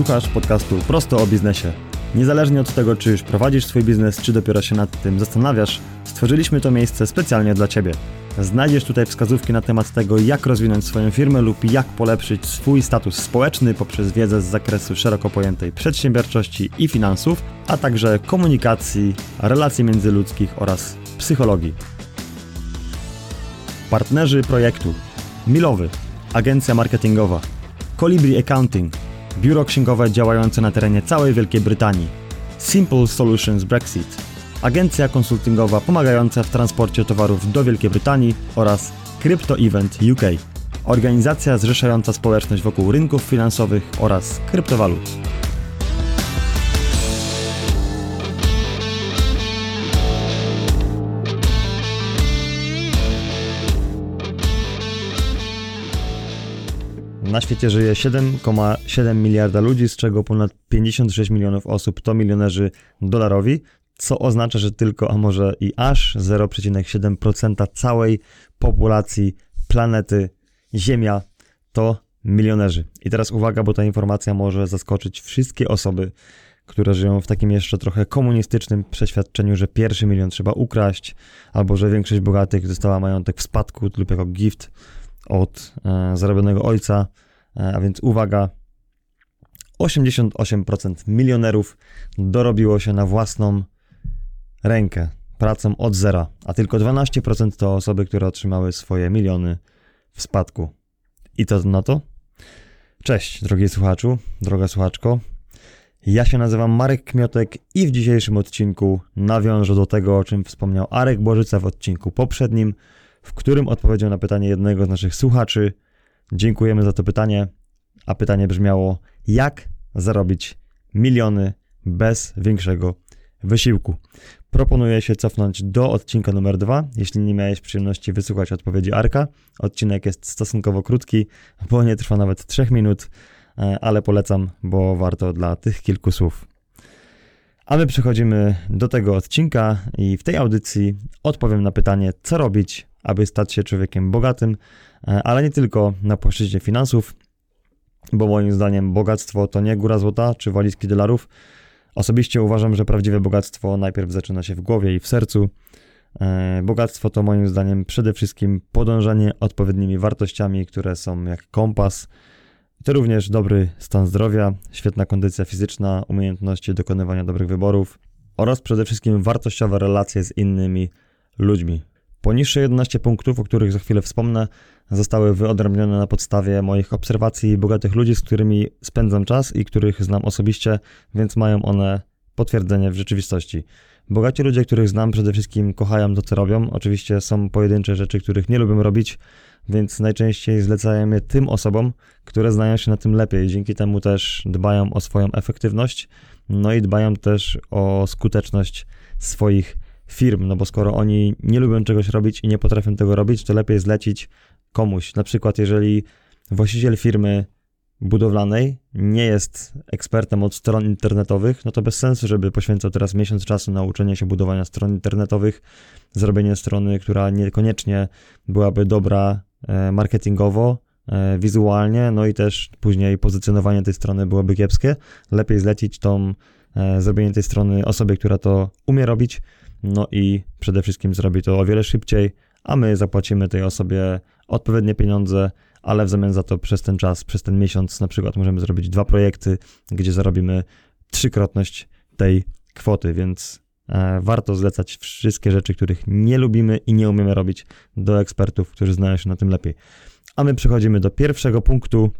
Słuchasz podcastu Prosto o biznesie. Niezależnie od tego, czy już prowadzisz swój biznes, czy dopiero się nad tym zastanawiasz, stworzyliśmy to miejsce specjalnie dla Ciebie. Znajdziesz tutaj wskazówki na temat tego, jak rozwinąć swoją firmę lub jak polepszyć swój status społeczny poprzez wiedzę z zakresu szeroko pojętej przedsiębiorczości i finansów, a także komunikacji, relacji międzyludzkich oraz psychologii. Partnerzy projektu Milowy, agencja marketingowa, Colibri Accounting, biuro księgowe działające na terenie całej Wielkiej Brytanii, Simple Solutions Brexit, agencja konsultingowa pomagająca w transporcie towarów do Wielkiej Brytanii oraz Crypto Event UK, organizacja zrzeszająca społeczność wokół rynków finansowych oraz kryptowalut. Na świecie żyje 7,7 miliarda ludzi, z czego ponad 56 milionów osób to milionerzy dolarowi, co oznacza, że tylko, a może i aż 0,7% całej populacji planety Ziemia to milionerzy. I teraz uwaga, bo ta informacja może zaskoczyć wszystkie osoby, które żyją w takim jeszcze trochę komunistycznym przeświadczeniu, że pierwszy milion trzeba ukraść, albo że większość bogatych dostała majątek w spadku lub jako gift od e, zarobionego ojca. E, a więc uwaga, 88% milionerów dorobiło się na własną rękę, pracą od zera, a tylko 12% to osoby, które otrzymały swoje miliony w spadku. I to na to? Cześć, drogi słuchaczu, droga słuchaczko. Ja się nazywam Marek Kmiotek i w dzisiejszym odcinku nawiążę do tego, o czym wspomniał Arek Bożyca w odcinku poprzednim, w którym odpowiedział na pytanie jednego z naszych słuchaczy. Dziękujemy za to pytanie, a pytanie brzmiało: jak zarobić miliony bez większego wysiłku? Proponuję się cofnąć do odcinka numer dwa, jeśli nie miałeś przyjemności wysłuchać odpowiedzi Arka. Odcinek jest stosunkowo krótki, bo nie trwa nawet 3 minut, e, ale polecam, bo warto dla tych kilku słów. A my przechodzimy do tego odcinka i w tej audycji odpowiem na pytanie, co robić, aby stać się człowiekiem bogatym, e, ale nie tylko na płaszczyźnie finansów, bo moim zdaniem bogactwo to nie góra złota czy walizki dolarów, Osobiście uważam, że prawdziwe bogactwo najpierw zaczyna się w głowie i w sercu. E, bogactwo to moim zdaniem przede wszystkim podążanie odpowiednimi wartościami, które są jak kompas. To również dobry stan zdrowia, świetna kondycja fizyczna, umiejętności dokonywania dobrych wyborów oraz przede wszystkim wartościowe relacje z innymi ludźmi. Poniższe 11 punktów, o których za chwilę wspomnę, zostały wyodrębnione na podstawie moich obserwacji bogatych ludzi, z którymi spędzam czas i których znam osobiście, więc mają one potwierdzenie w rzeczywistości. Bogaci ludzie, których znam, przede wszystkim kochają to, co robią. Oczywiście są pojedyncze rzeczy, których nie lubię robić, więc najczęściej zlecają je tym osobom, które znają się na tym lepiej. Dzięki temu też dbają o swoją efektywność, no i dbają też o skuteczność swoich firm, no bo skoro oni nie lubią czegoś robić i nie potrafią tego robić, to lepiej zlecić komuś. Na przykład, jeżeli właściciel firmy budowlanej nie jest ekspertem od stron internetowych, no to bez sensu, żeby poświęcał teraz miesiąc czasu na uczenie się budowania stron internetowych, zrobienie strony, która niekoniecznie byłaby dobra e, marketingowo, e, wizualnie, no i też później pozycjonowanie tej strony byłoby kiepskie. Lepiej zlecić tą e, zrobienie tej strony osobie, która to umie robić, no i przede wszystkim zrobi to o wiele szybciej, a my zapłacimy tej osobie odpowiednie pieniądze, ale w zamian za to przez ten czas, przez ten miesiąc na przykład możemy zrobić dwa projekty, gdzie zarobimy trzykrotność tej kwoty, więc e, warto zlecać wszystkie rzeczy, których nie lubimy i nie umiemy robić do ekspertów, którzy znają się na tym lepiej. A my przechodzimy do pierwszego punktu,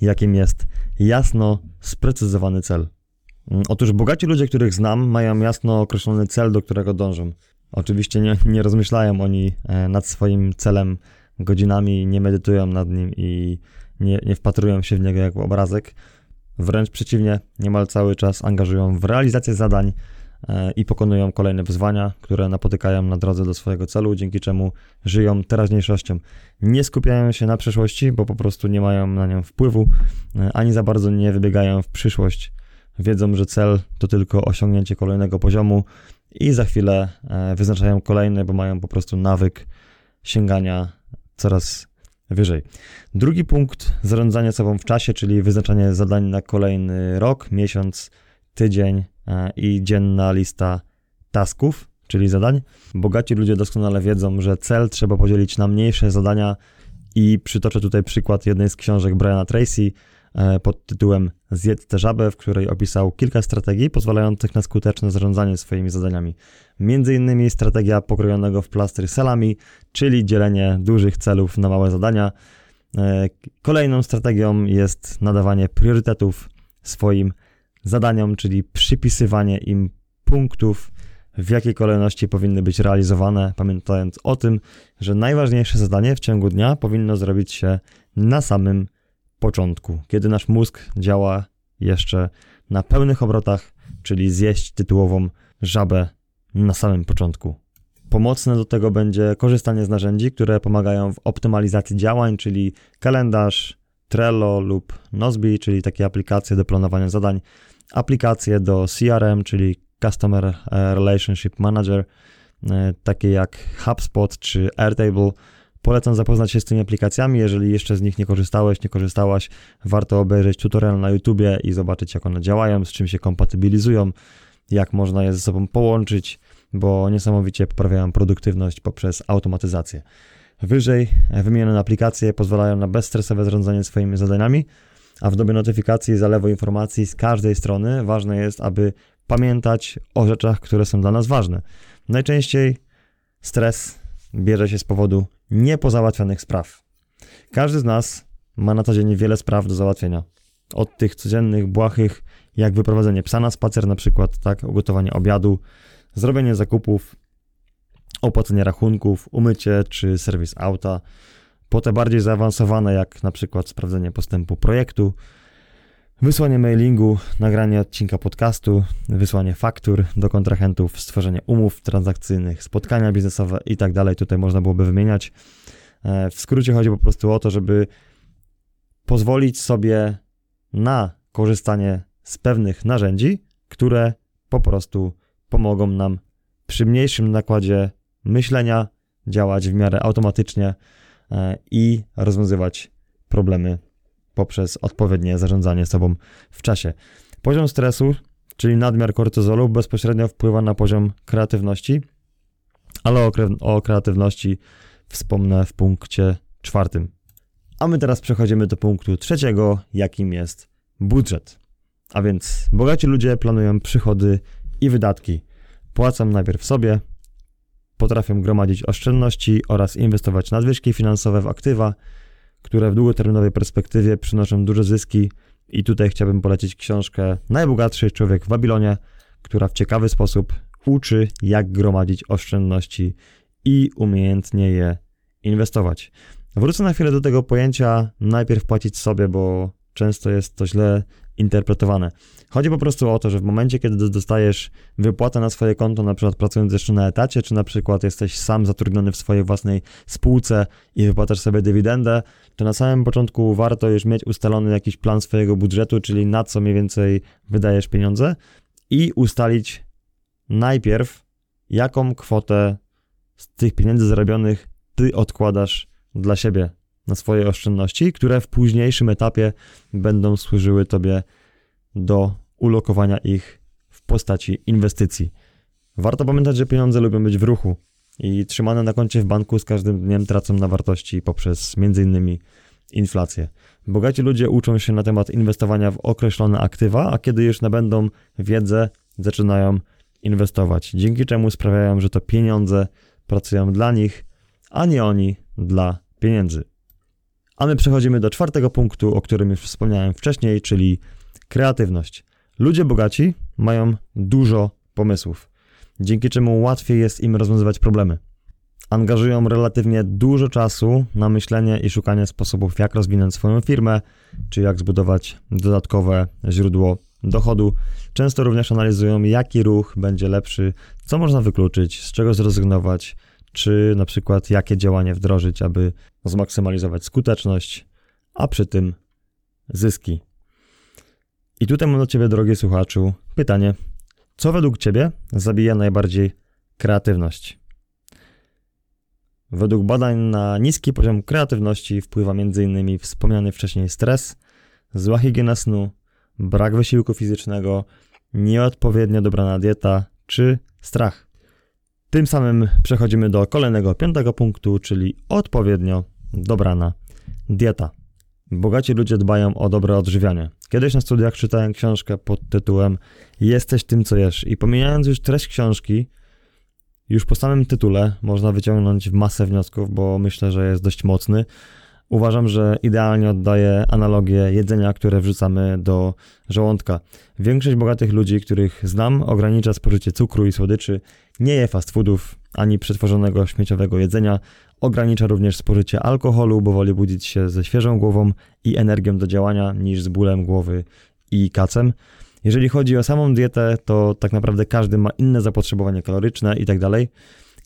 jakim jest jasno sprecyzowany cel. Mm, otóż bogaci ludzie, których znam, mają jasno określony cel, do którego dążą. Oczywiście nie, nie rozmyślają oni e, nad swoim celem godzinami, nie medytują nad nim i nie, nie wpatrują się w niego jak w obrazek. Wręcz przeciwnie, niemal cały czas angażują w realizację zadań e, i pokonują kolejne wyzwania, które napotykają na drodze do swojego celu, dzięki czemu żyją teraźniejszością. Nie skupiają się na przeszłości, bo po prostu nie mają na nią wpływu, e, ani za bardzo nie wybiegają w przyszłość. Wiedzą, że cel to tylko osiągnięcie kolejnego poziomu i za chwilę e, wyznaczają kolejny, bo mają po prostu nawyk sięgania coraz wyżej. Drugi punkt, zarządzanie sobą w czasie, czyli wyznaczanie zadań na kolejny rok, miesiąc, tydzień e, i dzienna lista tasków, czyli zadań. Bogaci ludzie doskonale wiedzą, że cel trzeba podzielić na mniejsze zadania i przytoczę tutaj przykład jednej z książek Briana Tracy pod tytułem Zjedz tę żabę, w której opisał kilka strategii pozwalających na skuteczne zarządzanie swoimi zadaniami. Między innymi strategia pokrojonego w plastry celami, czyli dzielenie dużych celów na małe zadania. E, kolejną strategią jest nadawanie priorytetów swoim zadaniom, czyli przypisywanie im punktów w jakiej kolejności powinny być realizowane, pamiętając o tym, że najważniejsze zadanie w ciągu dnia powinno zrobić się na samym początku, kiedy nasz mózg działa jeszcze na pełnych obrotach, czyli zjeść tytułową żabę na samym początku. Pomocne do tego będzie korzystanie z narzędzi, które pomagają w optymalizacji działań, czyli kalendarz, Trello lub Nozbe, czyli takie aplikacje do planowania zadań, aplikacje do CRM, czyli Customer Relationship Manager, e, takie jak HubSpot czy Airtable. Polecam zapoznać się z tymi aplikacjami. Jeżeli jeszcze z nich nie korzystałeś, nie korzystałaś, warto obejrzeć tutorial na YouTubie i zobaczyć, jak one działają, z czym się kompatybilizują, jak można je ze sobą połączyć, bo niesamowicie poprawiają produktywność poprzez automatyzację. Wyżej wymienione aplikacje pozwalają na bezstresowe zarządzanie swoimi zadaniami, a w dobie notyfikacji i zalewu informacji z każdej strony ważne jest, aby pamiętać o rzeczach, które są dla nas ważne. Najczęściej stres bierze się z powodu niepozałatwianych spraw. Każdy z nas ma na co dzień wiele spraw do załatwienia. Od tych codziennych, błahych, jak wyprowadzenie psa na spacer na przykład, tak, ugotowanie obiadu, zrobienie zakupów, opłacenie rachunków, umycie czy serwis auta, po te bardziej zaawansowane, jak na przykład sprawdzenie postępu projektu, Wysłanie mailingu, nagranie odcinka podcastu, wysłanie faktur do kontrahentów, stworzenie umów transakcyjnych, spotkania biznesowe i tak dalej. Tutaj można byłoby wymieniać. E, w skrócie chodzi po prostu o to, żeby pozwolić sobie na korzystanie z pewnych narzędzi, które po prostu pomogą nam przy mniejszym nakładzie myślenia działać w miarę automatycznie e, i rozwiązywać problemy poprzez odpowiednie zarządzanie sobą w czasie. Poziom stresu, czyli nadmiar kortyzolu, bezpośrednio wpływa na poziom kreatywności, ale o, o kreatywności wspomnę w punkcie czwartym. A my teraz przechodzimy do punktu trzeciego, jakim jest budżet. A więc bogaci ludzie planują przychody i wydatki. Płacą najpierw sobie, potrafią gromadzić oszczędności oraz inwestować nadwyżki finansowe w aktywa, które w długoterminowej perspektywie przynoszą duże zyski. I tutaj chciałbym polecić książkę Najbogatszy człowiek w Babilonie, która w ciekawy sposób uczy, jak gromadzić oszczędności i umiejętnie je inwestować. Wrócę na chwilę do tego pojęcia najpierw płacić sobie, bo często jest to źle interpretowane. Chodzi po prostu o to, że w momencie, kiedy dostajesz wypłatę na swoje konto, na przykład pracując jeszcze na etacie, czy na przykład jesteś sam zatrudniony w swojej własnej spółce i wypłacasz sobie dywidendę, to na samym początku warto już mieć ustalony jakiś plan swojego budżetu, czyli na co mniej więcej wydajesz pieniądze i ustalić najpierw, jaką kwotę z tych pieniędzy zarobionych ty odkładasz dla siebie na swoje oszczędności, które w późniejszym etapie będą służyły Tobie do ulokowania ich w postaci inwestycji. Warto pamiętać, że pieniądze lubią być w ruchu i trzymane na koncie w banku z każdym dniem tracą na wartości poprzez m.in. inflację. Bogaci ludzie uczą się na temat inwestowania w określone aktywa, a kiedy już nabędą wiedzę, zaczynają inwestować, dzięki czemu sprawiają, że to pieniądze pracują dla nich, a nie oni dla pieniędzy. A my przechodzimy do czwartego punktu, o którym już wspomniałem wcześniej, czyli kreatywność. Ludzie bogaci mają dużo pomysłów, dzięki czemu łatwiej jest im rozwiązywać problemy. Angażują relatywnie dużo czasu na myślenie i szukanie sposobów, jak rozwinąć swoją firmę, czy jak zbudować dodatkowe źródło dochodu. Często również analizują, jaki ruch będzie lepszy, co można wykluczyć, z czego zrezygnować, czy na przykład jakie działanie wdrożyć, aby zmaksymalizować skuteczność, a przy tym zyski. I tutaj mam do Ciebie, drogi słuchaczu, pytanie: co według Ciebie zabija najbardziej kreatywność? Według badań na niski poziom kreatywności wpływa m.in. wspomniany wcześniej stres, zła higiena snu, brak wysiłku fizycznego, nieodpowiednio dobrana dieta czy strach. Tym samym przechodzimy do kolejnego piątego punktu, czyli odpowiednio dobrana dieta. Bogaci ludzie dbają o dobre odżywianie. Kiedyś na studiach czytałem książkę pod tytułem Jesteś tym, co jesz. I pomijając już treść książki, już po samym tytule można wyciągnąć masę wniosków, bo myślę, że jest dość mocny. Uważam, że idealnie oddaje analogię jedzenia, które wrzucamy do żołądka. Większość bogatych ludzi, których znam, ogranicza spożycie cukru i słodyczy, nie je fast foodów ani przetworzonego śmieciowego jedzenia, ogranicza również spożycie alkoholu, bo woli budzić się ze świeżą głową i energią do działania niż z bólem głowy i kacem. Jeżeli chodzi o samą dietę, to tak naprawdę każdy ma inne zapotrzebowanie kaloryczne i tak.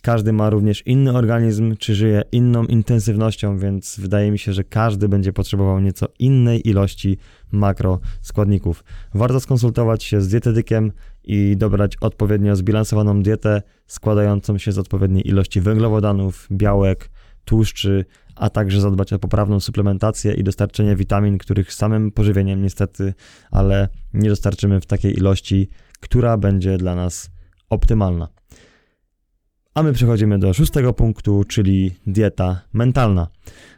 Każdy ma również inny organizm, czy żyje inną intensywnością, więc wydaje mi się, że każdy będzie potrzebował nieco innej ilości makroskładników. Warto skonsultować się z dietetykiem i dobrać odpowiednio zbilansowaną dietę składającą się z odpowiedniej ilości węglowodanów, białek, tłuszczy, a także zadbać o poprawną suplementację i dostarczenie witamin, których samym pożywieniem niestety, ale nie dostarczymy w takiej ilości, która będzie dla nas optymalna. A my przechodzimy do szóstego punktu, czyli dieta mentalna.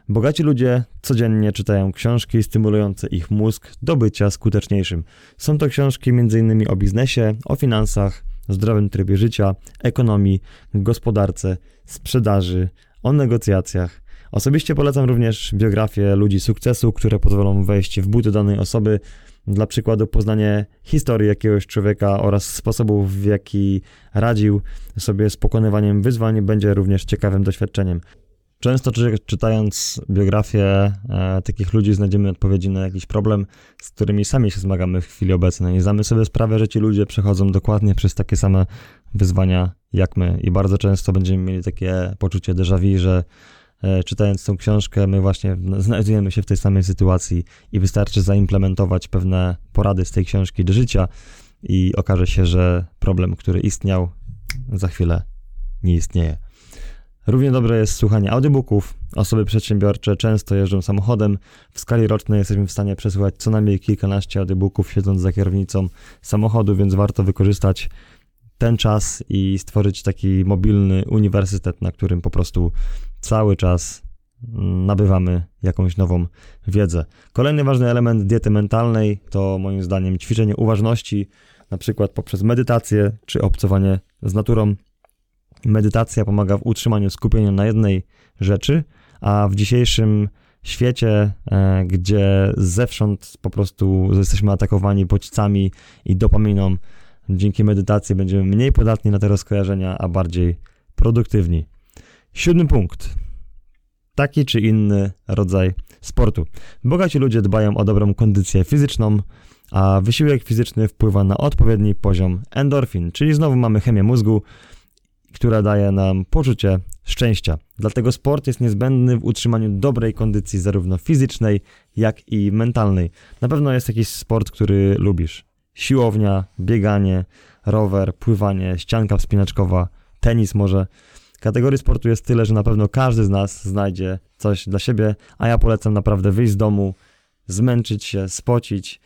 Bogaci ludzie codziennie czytają książki stymulujące ich mózg do bycia skuteczniejszym. Są to książki m.in. o biznesie, o finansach, zdrowym trybie życia, ekonomii, gospodarce, sprzedaży, o negocjacjach. Osobiście polecam również biografie ludzi sukcesu, które pozwolą wejść w buty danej osoby, dla przykładu poznanie historii jakiegoś człowieka oraz sposobów, w jaki radził sobie z pokonywaniem wyzwań, będzie również ciekawym doświadczeniem. Często czy, czytając biografię e, takich ludzi znajdziemy odpowiedzi na jakiś problem, z którymi sami się zmagamy w chwili obecnej. Zdamy sobie sprawę, że ci ludzie przechodzą dokładnie przez takie same wyzwania jak my. I bardzo często będziemy mieli takie poczucie déjà vu, że czytając tą książkę, my właśnie znajdujemy się w tej samej sytuacji i wystarczy zaimplementować pewne porady z tej książki do życia i okaże się, że problem, który istniał, za chwilę nie istnieje. Równie dobre jest słuchanie audiobooków. Osoby przedsiębiorcze często jeżdżą samochodem. W skali rocznej jesteśmy w stanie przesłuchać co najmniej kilkanaście audiobooków siedząc za kierownicą samochodu, więc warto wykorzystać ten czas i stworzyć taki mobilny uniwersytet, na którym po prostu cały czas nabywamy jakąś nową wiedzę. Kolejny ważny element diety mentalnej to moim zdaniem ćwiczenie uważności, na przykład poprzez medytację czy obcowanie z naturą. Medytacja pomaga w utrzymaniu skupienia na jednej rzeczy, a w dzisiejszym świecie, e, gdzie zewsząd po prostu jesteśmy atakowani bodźcami i dopaminą, dzięki medytacji będziemy mniej podatni na te rozkojarzenia, a bardziej produktywni. Siódmy punkt. Taki czy inny rodzaj sportu. Bogaci ludzie dbają o dobrą kondycję fizyczną, a wysiłek fizyczny wpływa na odpowiedni poziom endorfin, czyli znowu mamy chemię mózgu, która daje nam poczucie szczęścia. Dlatego sport jest niezbędny w utrzymaniu dobrej kondycji, zarówno fizycznej, jak i mentalnej. Na pewno jest jakiś sport, który lubisz. Siłownia, bieganie, rower, pływanie, ścianka wspinaczkowa, tenis może. Kategorii sportu jest tyle, że na pewno każdy z nas znajdzie coś dla siebie, a ja polecam naprawdę wyjść z domu, zmęczyć się, spocić.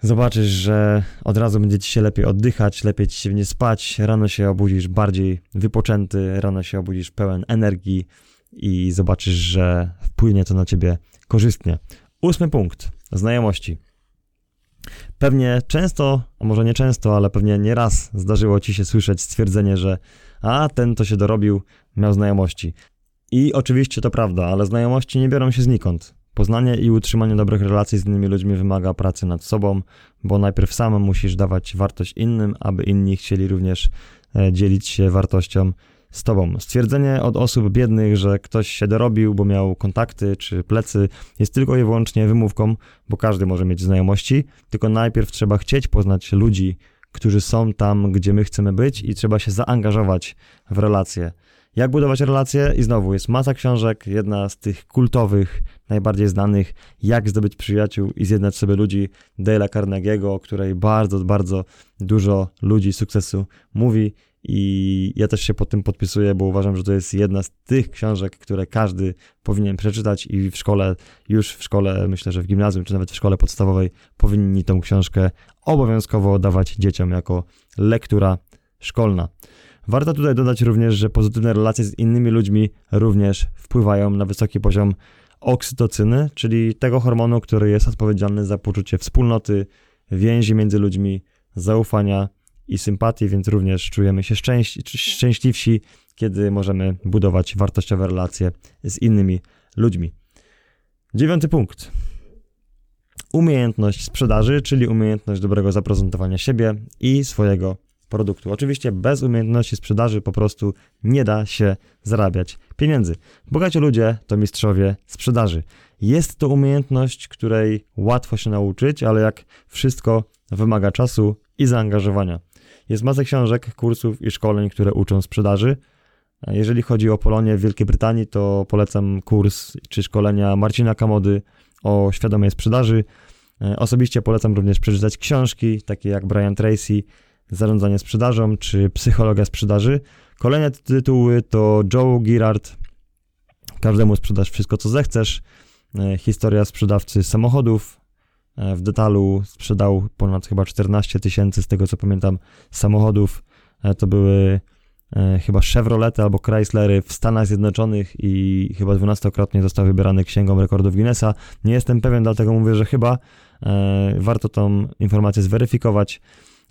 Zobaczysz, że od razu będzie ci się lepiej oddychać, lepiej ci się nie spać, rano się obudzisz bardziej wypoczęty, rano się obudzisz pełen energii i zobaczysz, że wpłynie to na ciebie korzystnie. Ósmy punkt. Znajomości. Pewnie często, a może nie często, ale pewnie nie raz zdarzyło ci się słyszeć stwierdzenie, że a ten to się dorobił, miał znajomości. I oczywiście to prawda, ale znajomości nie biorą się znikąd. Poznanie i utrzymanie dobrych relacji z innymi ludźmi wymaga pracy nad sobą, bo najpierw sam musisz dawać wartość innym, aby inni chcieli również e, dzielić się wartością z tobą. Stwierdzenie od osób biednych, że ktoś się dorobił, bo miał kontakty czy plecy, jest tylko i wyłącznie wymówką, bo każdy może mieć znajomości, tylko najpierw trzeba chcieć poznać ludzi, którzy są tam, gdzie my chcemy być i trzeba się zaangażować w relacje. Jak budować relacje? I znowu jest masa książek, jedna z tych kultowych, najbardziej znanych, jak zdobyć przyjaciół i zjednać sobie ludzi Dale'a Carnegie'ego, o której bardzo, bardzo dużo ludzi sukcesu mówi I ja też się pod tym podpisuję, bo uważam, że to jest jedna z tych książek, które każdy powinien przeczytać i w szkole, już w szkole, myślę, że w gimnazjum, czy nawet w szkole podstawowej, powinni tą książkę obowiązkowo dawać dzieciom jako lektura szkolna. Warto tutaj dodać również, że pozytywne relacje z innymi ludźmi również wpływają na wysoki poziom oksytocyny, czyli tego hormonu, który jest odpowiedzialny za poczucie wspólnoty, więzi między ludźmi, zaufania i sympatii, więc również czujemy się szczęś szczęśliwsi, kiedy możemy budować wartościowe relacje z innymi ludźmi. Dziewiąty punkt. Umiejętność sprzedaży, czyli umiejętność dobrego zaprezentowania siebie i swojego produktu. Oczywiście bez umiejętności sprzedaży po prostu nie da się zarabiać pieniędzy. Bogaci ludzie to mistrzowie sprzedaży. Jest to umiejętność, której łatwo się nauczyć, ale jak wszystko wymaga czasu i zaangażowania. Jest masę książek, kursów i szkoleń, które uczą sprzedaży. Jeżeli chodzi o Polonię w Wielkiej Brytanii, to polecam kurs czy szkolenia Marcina Kamody o świadomej sprzedaży. Osobiście polecam również przeczytać książki, takie jak Brian Tracy, Zarządzanie sprzedażą czy Psychologia sprzedaży. Kolejne tytuły to Joe Girard, Każdemu sprzedasz wszystko, co zechcesz. E, historia sprzedawcy samochodów. E, w detalu sprzedał ponad chyba 14 tysięcy, z tego co pamiętam, samochodów. E, to były chyba Chevrolety albo Chryslery w Stanach Zjednoczonych i chyba dwunastokrotnie został wybierany Księgą Rekordów Guinnessa. Nie jestem pewien, dlatego mówię, że chyba warto tą informację zweryfikować.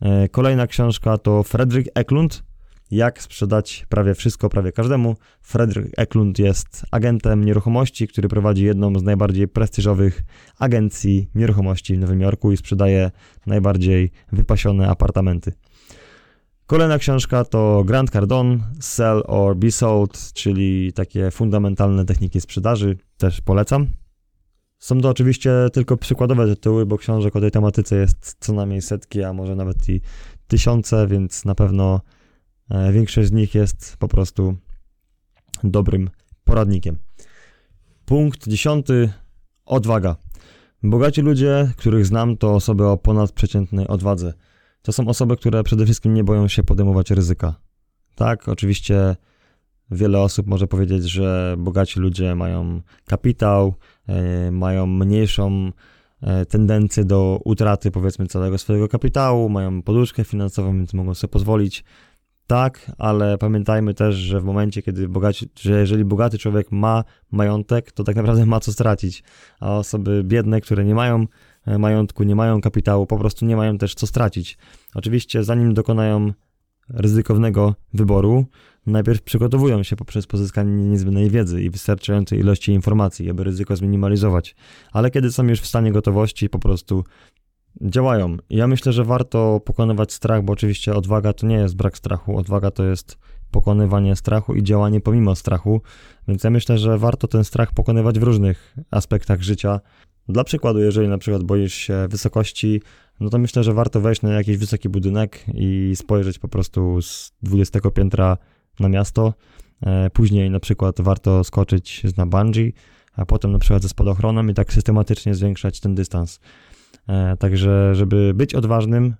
E, kolejna książka to Fredrik Eklund. Jak sprzedać prawie wszystko, prawie każdemu. Fredrik Eklund jest agentem nieruchomości, który prowadzi jedną z najbardziej prestiżowych agencji nieruchomości w Nowym Jorku i sprzedaje najbardziej wypasione apartamenty. Kolejna książka to Grant Cardone, Sell or Be Sold, czyli takie fundamentalne techniki sprzedaży, też polecam. Są to oczywiście tylko przykładowe tytuły, bo książek o tej tematyce jest co najmniej setki, a może nawet i tysiące, więc na pewno większość z nich jest po prostu dobrym poradnikiem. Punkt dziesiąty. Odwaga. Bogaci ludzie, których znam, to osoby o ponadprzeciętnej odwadze. To są osoby, które przede wszystkim nie boją się podejmować ryzyka. Tak, oczywiście wiele osób może powiedzieć, że bogaci ludzie mają kapitał, E, mają mniejszą e, tendencję do utraty powiedzmy całego swojego kapitału, mają poduszkę finansową, więc mogą sobie pozwolić. Tak, ale pamiętajmy też, że w momencie, kiedy bogaci, że jeżeli bogaty człowiek ma majątek, to tak naprawdę ma co stracić, a osoby biedne, które nie mają e, majątku, nie mają kapitału, po prostu nie mają też co stracić. Oczywiście, zanim dokonają ryzykownego wyboru, najpierw przygotowują się poprzez pozyskanie niezbędnej wiedzy i wystarczającej ilości informacji, aby ryzyko zminimalizować, ale kiedy są już w stanie gotowości, po prostu działają. Ja myślę, że warto pokonywać strach, bo oczywiście odwaga to nie jest brak strachu, odwaga to jest pokonywanie strachu i działanie pomimo strachu, więc ja myślę, że warto ten strach pokonywać w różnych aspektach życia. Dla przykładu, jeżeli na przykład boisz się wysokości, no to myślę, że warto wejść na jakiś wysoki budynek i spojrzeć po prostu z 20 piętra na miasto. E, później na przykład warto skoczyć na bungee, a potem na przykład ze spadochronem i tak systematycznie zwiększać ten dystans. E, także, żeby być odważnym,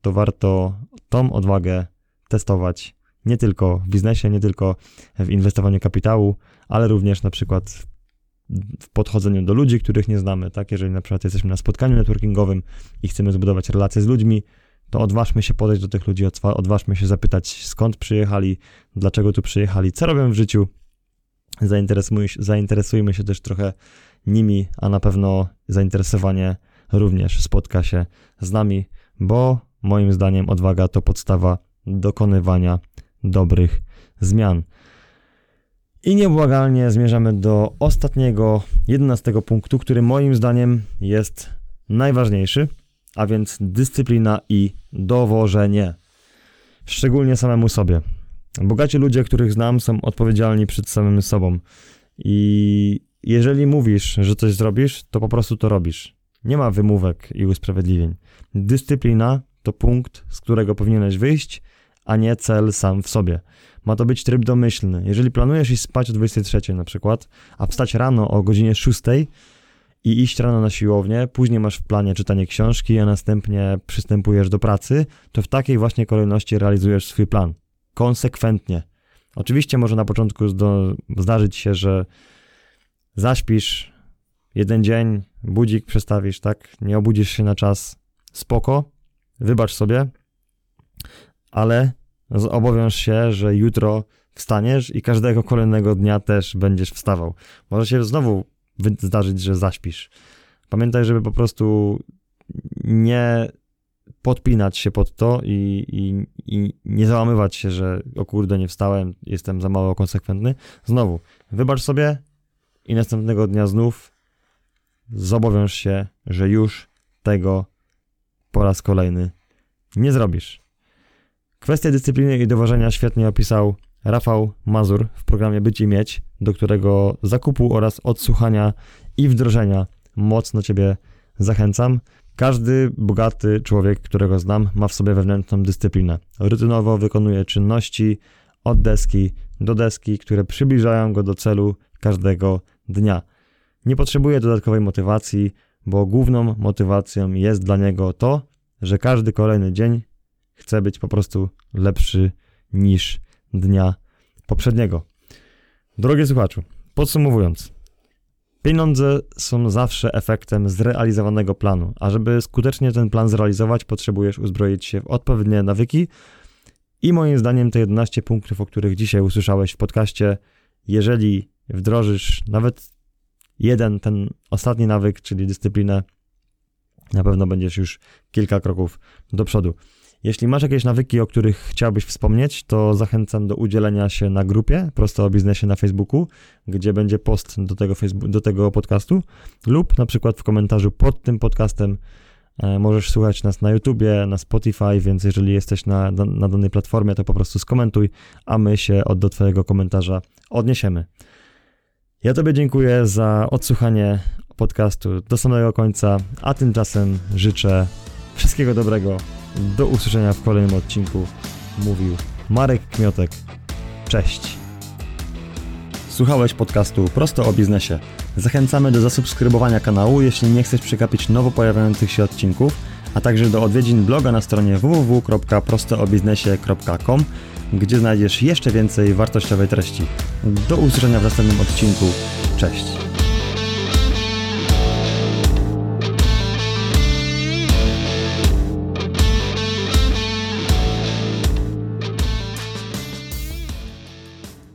to warto tą odwagę testować nie tylko w biznesie, nie tylko w inwestowaniu kapitału, ale również na przykład w podchodzeniu do ludzi, których nie znamy, tak? Jeżeli na przykład jesteśmy na spotkaniu networkingowym i chcemy zbudować relacje z ludźmi, to odważmy się podejść do tych ludzi, odważmy się zapytać, skąd przyjechali, dlaczego tu przyjechali, co robią w życiu. Zainteresujmy zainteresujmy się też trochę nimi, a na pewno zainteresowanie również spotka się z nami, bo moim zdaniem odwaga to podstawa dokonywania dobrych zmian. I nieubłagalnie zmierzamy do ostatniego, jedenastego punktu, który moim zdaniem jest najważniejszy, a więc dyscyplina i dowożenie. Szczególnie samemu sobie. Bogaci ludzie, których znam, są odpowiedzialni przed samym sobą. I jeżeli mówisz, że coś zrobisz, to po prostu to robisz. Nie ma wymówek i usprawiedliwień. Dyscyplina to punkt, z którego powinieneś wyjść, a nie cel sam w sobie. Ma to być tryb domyślny. Jeżeli planujesz iść spać o 23 na przykład, a wstać rano o godzinie 6 i iść rano na siłownię, później masz w planie czytanie książki, a następnie przystępujesz do pracy, to w takiej właśnie kolejności realizujesz swój plan. Konsekwentnie. Oczywiście może na początku zdarzyć się, że zaśpisz jeden dzień, budzik przestawisz, tak? Nie obudzisz się na czas. Spoko, wybacz sobie, ale obowiąż się, że jutro wstaniesz i każdego kolejnego dnia też będziesz wstawał. Może się znowu zdarzyć, że zaśpisz. Pamiętaj, żeby po prostu nie podpinać się pod to i, i, i nie załamywać się, że o kurde, nie wstałem, jestem za mało konsekwentny. Znowu, wybacz sobie i następnego dnia znów zobowiąż się, że już tego po raz kolejny nie zrobisz. Kwestię dyscypliny i dowożenia świetnie opisał Rafał Mazur w programie Być i Mieć, do którego zakupu oraz odsłuchania i wdrożenia mocno Ciebie zachęcam. Każdy bogaty człowiek, którego znam, ma w sobie wewnętrzną dyscyplinę. Rutynowo wykonuje czynności od deski do deski, które przybliżają go do celu każdego dnia. Nie potrzebuje dodatkowej motywacji, bo główną motywacją jest dla niego to, że każdy kolejny dzień chce być po prostu lepszy niż dnia poprzedniego. Drogie słuchaczu, podsumowując, pieniądze są zawsze efektem zrealizowanego planu, a żeby skutecznie ten plan zrealizować, potrzebujesz uzbroić się w odpowiednie nawyki i moim zdaniem te 11 punktów, o których dzisiaj usłyszałeś w podcaście, jeżeli wdrożysz nawet jeden, ten ostatni nawyk, czyli dyscyplinę, na pewno będziesz już kilka kroków do przodu. Jeśli masz jakieś nawyki, o których chciałbyś wspomnieć, to zachęcam do udzielenia się na grupie Prosto o Biznesie na Facebooku, gdzie będzie post do tego, Facebook, do tego podcastu lub na przykład w komentarzu pod tym podcastem e, Możesz słuchać nas na YouTubie, na Spotify, więc jeżeli jesteś na, na danej platformie, to po prostu skomentuj, a my się od, do Twojego komentarza odniesiemy. Ja Tobie dziękuję za odsłuchanie podcastu do samego końca, a tymczasem życzę wszystkiego dobrego. Do usłyszenia w kolejnym odcinku. Mówił Marek Kmiotek. Cześć. Słuchałeś podcastu Prosto o biznesie. Zachęcamy do zasubskrybowania kanału, jeśli nie chcesz przegapić nowo pojawiających się odcinków, a także do odwiedzin bloga na stronie www.prostoobiznesie.com, gdzie znajdziesz jeszcze więcej wartościowej treści. Do usłyszenia w następnym odcinku. Cześć.